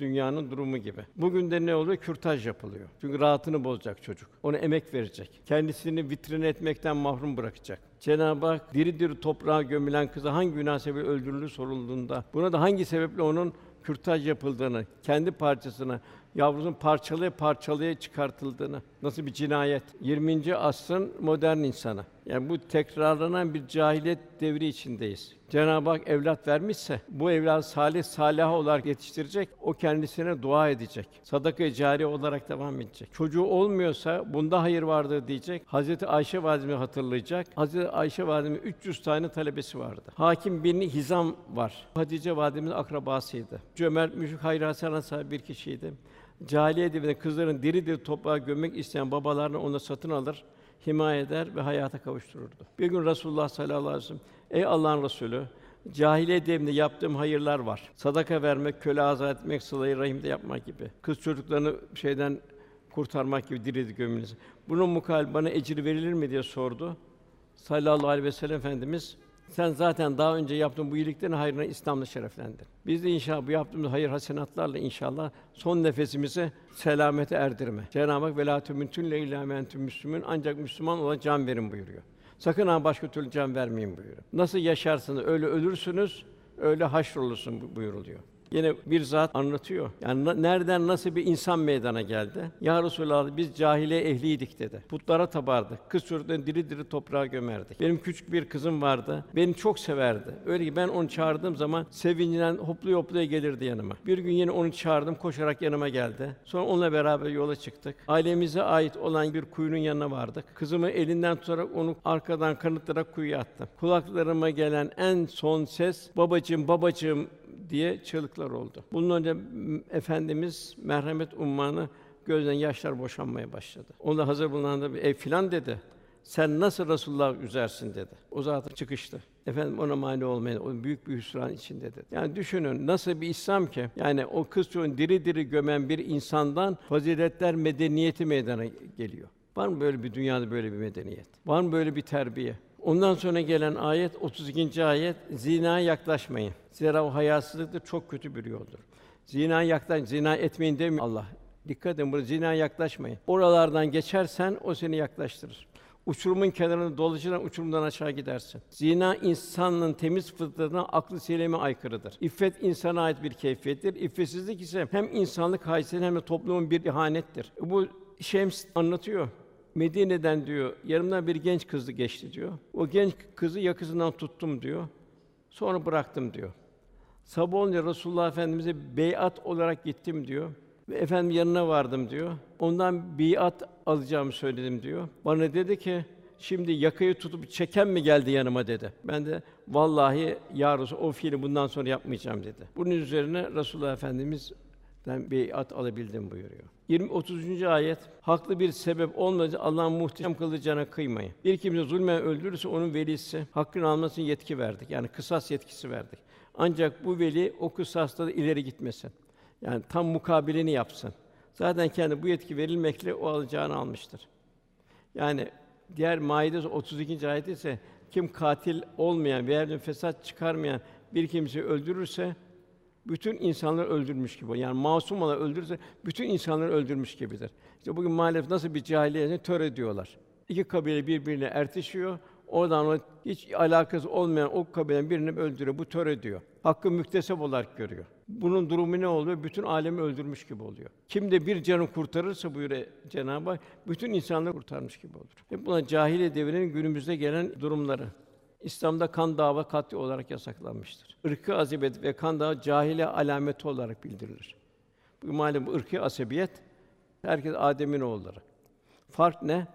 dünyanın durumu gibi. Bugün de ne oluyor? Kürtaj yapılıyor. Çünkü rahatını bozacak çocuk. Ona emek verecek. Kendisini vitrin etmekten mahrum bırakacak. Cenab-ı Hak diri diri toprağa gömülen kızı hangi günah sebebiyle öldürüldüğü sorulduğunda, buna da hangi sebeple onun kürtaj yapıldığını, kendi parçasına, yavrusunun parçalaya parçalaya çıkartıldığını, nasıl bir cinayet. 20. asrın modern insanı. Yani bu tekrarlanan bir cahiliyet devri içindeyiz. Cenab-ı Hak evlat vermişse bu evlat salih salih olarak yetiştirecek. O kendisine dua edecek. Sadaka-i cariye olarak devam edecek. Çocuğu olmuyorsa bunda hayır vardır diyecek. Hazreti Ayşe validemi hatırlayacak. Hazreti Ayşe validemin 300 tane talebesi vardı. Hakim bin Hizam var. Hatice validemizin akrabasıydı. Cömert, müşrik, hasana sahibi bir kişiydi. Cahiliye devrinde kızların diri diri toprağa gömmek isteyen babalarını onu satın alır, himaye eder ve hayata kavuştururdu. Bir gün Resulullah sallallahu aleyhi ve sellem, ey Allah'ın Resulü, cahiliye devrinde yaptığım hayırlar var. Sadaka vermek, köle azat etmek, sıla-i rahimde yapmak gibi. Kız çocuklarını şeyden kurtarmak gibi diri diri gömülmesi. Bunun mukabil bana ecri verilir mi diye sordu. Sallallahu aleyhi ve sellem Efendimiz sen zaten daha önce yaptığın bu iyiliklerin hayrına İslam'la şereflendin. Biz de inşallah bu yaptığımız hayır hasenatlarla inşallah son nefesimizi selamete erdirme. Cenab-ı Hak velâ tümüntün le müslümün ancak Müslüman olan can verin buyuruyor. Sakın ha başka türlü can vermeyin buyuruyor. Nasıl yaşarsınız öyle ölürsünüz, öyle haşrolursun bu- buyuruluyor. Yine bir zat anlatıyor. Yani nereden nasıl bir insan meydana geldi? Ya Resulallah biz cahiliye ehliydik dedi. Putlara tabardık. Kız çocuklarını diri diri toprağa gömerdik. Benim küçük bir kızım vardı. Beni çok severdi. Öyle ki ben onu çağırdığım zaman sevincinden hopluya hopluya gelirdi yanıma. Bir gün yine onu çağırdım, koşarak yanıma geldi. Sonra onunla beraber yola çıktık. Ailemize ait olan bir kuyunun yanına vardık. Kızımı elinden tutarak onu arkadan kanıtlarak kuyuya attım. Kulaklarıma gelen en son ses babacığım babacığım diye çığlıklar oldu. Bunun önce efendimiz merhamet ummanı gözden yaşlar boşanmaya başladı. Onda hazır bulunan da bir ev filan dedi. Sen nasıl Resulullah üzersin dedi. O zaten çıkıştı. Efendim ona mani olmayın. O büyük bir hüsran içinde dedi. Yani düşünün nasıl bir İslam ki? Yani o kız çocuğunu diri diri gömen bir insandan faziletler medeniyeti meydana geliyor. Var mı böyle bir dünyada böyle bir medeniyet? Var mı böyle bir terbiye? Ondan sonra gelen ayet 32. ayet zinaya yaklaşmayın. Zira o hayasızlık çok kötü bir yoldur. Zina yaklaş, zina etmeyin demiyor Allah. Dikkat edin burada zina yaklaşmayın. Oralardan geçersen o seni yaklaştırır. Uçurumun kenarında dolaşırsan uçurumdan aşağı gidersin. Zina insanın temiz fıtratına, aklı selime aykırıdır. İffet insana ait bir keyfiyettir. İffetsizlik ise hem insanlık haysiyetine hem de toplumun bir ihanettir. Bu Şems anlatıyor. Medine'den diyor, yanımdan bir genç kızı geçti diyor. O genç kızı yakasından tuttum diyor. Sonra bıraktım diyor. Sabah olunca Resulullah Efendimize beyat olarak gittim diyor. Ve efendim yanına vardım diyor. Ondan biat alacağımı söyledim diyor. Bana dedi ki şimdi yakayı tutup çeken mi geldi yanıma dedi. Ben de vallahi ya Resul, o fiili bundan sonra yapmayacağım dedi. Bunun üzerine Resulullah Efendimiz ben beyat alabildim buyuruyor. 20 30. ayet haklı bir sebep olmadığı Allah'ın muhteşem kılacağına kıymayın. Bir kimse zulmen öldürürse onun velisi hakkını almasını yetki verdik. Yani kısas yetkisi verdik. Ancak bu veli o kısasta da ileri gitmesin. Yani tam mukabilini yapsın. Zaten kendi bu yetki verilmekle o alacağını almıştır. Yani diğer Maide 32. ayet ise kim katil olmayan veya fesat çıkarmayan bir kimseyi öldürürse bütün insanları öldürmüş gibi. Yani masum olan öldürürse bütün insanları öldürmüş gibidir. İşte bugün maalesef nasıl bir cahiliye tör ediyorlar. İki kabile birbirine ertişiyor. Oradan o hiç alakası olmayan o kabilenin birini öldürüyor. Bu tör ediyor. Hakkı müktesep olarak görüyor. Bunun durumu ne oluyor? Bütün alemi öldürmüş gibi oluyor. Kim de bir canı kurtarırsa buyuruyor Cenab-ı Hak, bütün insanları kurtarmış gibi olur. Hep buna cahiliye devrinin günümüzde gelen durumları. İslam'da kan dava katli olarak yasaklanmıştır. Irkı azibet ve kan dava cahile alameti olarak bildirilir. Bu malum bu ırkı asabiyet herkes Adem'in oğulları. Fark ne?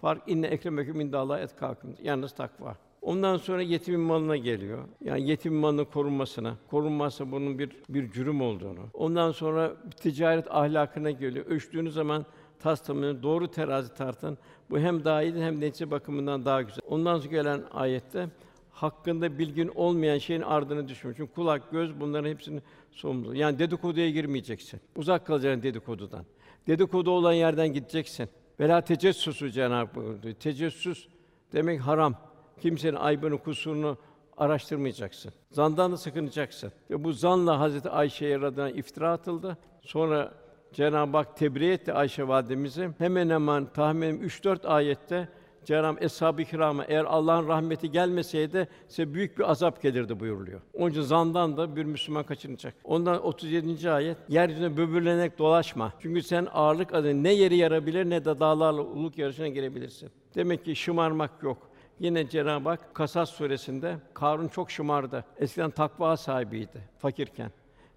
Fark inne ekremeküm indallah etkâküm. Yalnız takva. Ondan sonra yetimin malına geliyor. Yani yetimin malının korunmasına, korunmazsa bunun bir bir cürüm olduğunu. Ondan sonra ticaret ahlakına geliyor. Ölçtüğünüz zaman tamamını doğru terazi tartın. Bu hem iyidir hem netice bakımından daha güzel. Ondan sonra gelen ayette hakkında bilgin olmayan şeyin ardını düşme. Çünkü kulak, göz bunların hepsinin sorumlu. Yani dedikoduya girmeyeceksin. Uzak kalacaksın dedikodudan. Dedikodu olan yerden gideceksin. Vela tecessüsü Cenab-ı Hak buyurdu. Tecessüs demek haram. Kimsenin aybını, kusurunu araştırmayacaksın. Zandan da sakınacaksın. Ve bu zanla Hazreti Ayşe'ye radına iftira atıldı. Sonra Cenab-ı Hak tebriğ etti Ayşe validemizi. Hemen hemen tahminim 3-4 ayette Cenab-ı Eshab-ı Kirama eğer Allah'ın rahmeti gelmeseydi size büyük bir azap gelirdi buyuruluyor. Onun için zandan da bir Müslüman kaçınacak. Ondan 37. ayet yeryüzüne böbürlenerek dolaşma. Çünkü sen ağırlık adı ne yeri yarabilir ne de dağlarla uluk yarışına girebilirsin. Demek ki şımarmak yok. Yine Cenab-ı Hak Kasas suresinde Karun çok şımardı. Eskiden takva sahibiydi fakirken.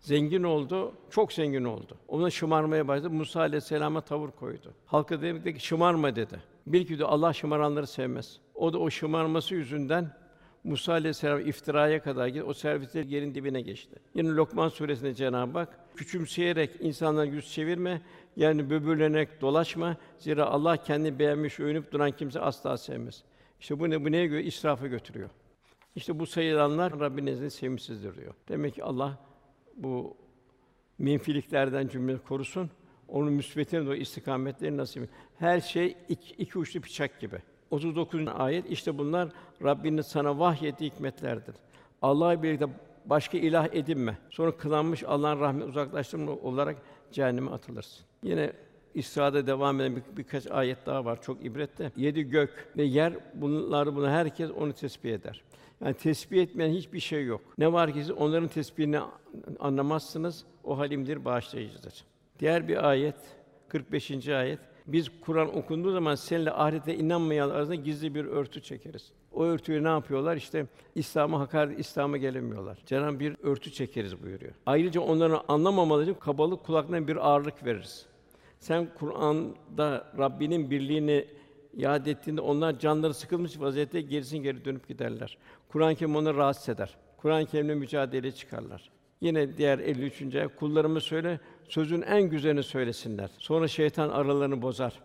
Zengin oldu, çok zengin oldu. Ona şımarmaya başladı. Musa aleyhisselama tavır koydu. Halka dedi ki şımarma dedi. Bil ki de Allah şımaranları sevmez. O da o şımarması yüzünden Musa aleyhisselam iftiraya kadar gitti. O servisleri yerin dibine geçti. Yine Lokman suresinde Cenab-ı Hak küçümseyerek insanlara yüz çevirme, yani böbürlenerek dolaşma. Zira Allah kendi beğenmiş, övünüp duran kimse asla sevmez. İşte bu ne bu neye göre israfa götürüyor. İşte bu sayılanlar Rabbin nezdinde sevimsizdir diyor. Demek ki Allah bu menfiliklerden cümle korusun. Onun müsbetine doğru istikametleri nasip etsin. Her şey iki, iki uçlu bıçak gibi. 39. ayet işte bunlar Rabbinin sana vahyettiği hikmetlerdir. Allah'la birlikte başka ilah edinme. Sonra kılanmış Allah'ın rahmet uzaklaştırma olarak cehenneme atılırsın. Yine İsra'da devam eden bir, birkaç ayet daha var. Çok ibretli. Yedi gök ve yer bunları bunu herkes onu tesbih eder. Yani tesbih etmeyen hiçbir şey yok. Ne var ki siz onların tesbihini anlamazsınız. O halimdir, bağışlayıcıdır. Diğer bir ayet 45. ayet. Biz Kur'an okunduğu zaman seninle ahirete inanmayan arasında gizli bir örtü çekeriz. O örtüyü ne yapıyorlar? İşte İslam'a hakaret, İslam'a gelemiyorlar. Cenab-ı bir örtü çekeriz buyuruyor. Ayrıca onların anlamamaları için kabalık kulaklarına bir ağırlık veririz. Sen Kur'an'da Rabbinin birliğini yad ettiğinde onlar canları sıkılmış vaziyette gerisin geri dönüp giderler. Kur'an-ı Kerim onları rahatsız eder. Kur'an-ı Kerim'le mücadeleye çıkarlar. Yine diğer 53. ayet kullarıma söyle sözün en güzelini söylesinler. Sonra şeytan aralarını bozar.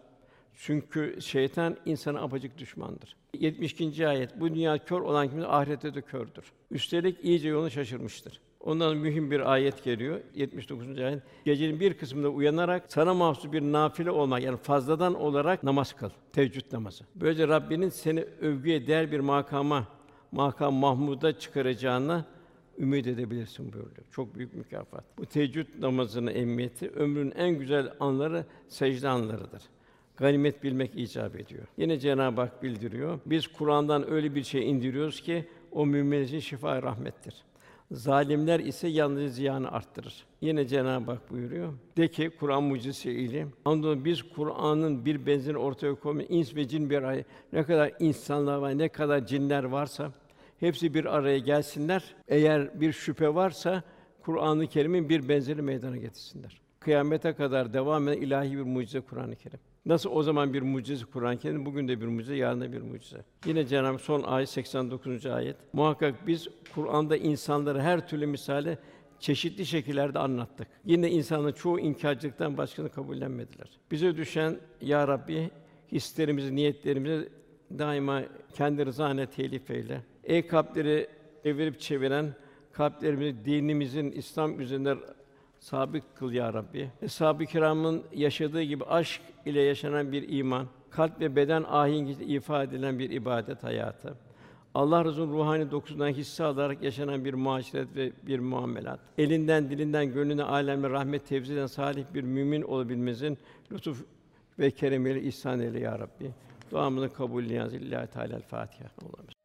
Çünkü şeytan insana apacık düşmandır. 72. ayet bu dünya kör olan kimse ahirette de kördür. Üstelik iyice yolunu şaşırmıştır. Ondan mühim bir ayet geliyor. 79. ayet. Gecenin bir kısmında uyanarak sana mahsus bir nafile olmak yani fazladan olarak namaz kıl. Teheccüd namazı. Böylece Rabbinin seni övgüye değer bir makama, makam Mahmud'a çıkaracağına ümit edebilirsin buyuruyor. Çok büyük mükafat. Bu teheccüd namazının emniyeti ömrün en güzel anları secde anlarıdır. Ganimet bilmek icap ediyor. Yine Cenab-ı Hak bildiriyor. Biz Kur'an'dan öyle bir şey indiriyoruz ki o mümin şifa rahmettir. Zalimler ise yalnız ziyanı arttırır. Yine Cenab-ı Hak buyuruyor. De ki Kur'an mucizesiyle andolsun biz Kur'an'ın bir benzerini ortaya koymuş ins ve cin bir araya ne kadar insanlar var, ne kadar cinler varsa hepsi bir araya gelsinler. Eğer bir şüphe varsa Kur'an-ı Kerim'in bir benzeri meydana getirsinler. Kıyamete kadar devam eden ilahi bir mucize Kur'an-ı Kerim. Nasıl o zaman bir mucize Kur'an-ı Kerim, bugün de bir mucize, yarın da bir mucize. Yine Cenab-ı son ayet 89. ayet. Muhakkak biz Kur'an'da insanları her türlü misale çeşitli şekillerde anlattık. Yine insanların çoğu inkârcılıktan başkasını kabullenmediler. Bize düşen ya Rabbi hislerimizi, niyetlerimizi daima kendi rızana telif eyle. Ey kalpleri evirip çeviren, kalplerimizi dinimizin İslam üzerinde sabit kıl ya Rabbi. Eshab-ı kiramın yaşadığı gibi aşk ile yaşanan bir iman, kalp ve beden ahengiyle ifade edilen bir ibadet hayatı. Allah Resulü'nün ruhani dokusundan hisse alarak yaşanan bir muaşeret ve bir muamelat. Elinden, dilinden, gönlüne, alemle rahmet tevzi eden salih bir mümin olabilmemizin lütuf ve keremiyle ihsan eyle ya Rabbi. Duamızı kabul niyaz İllahi Teala Fatiha. Allah'ım.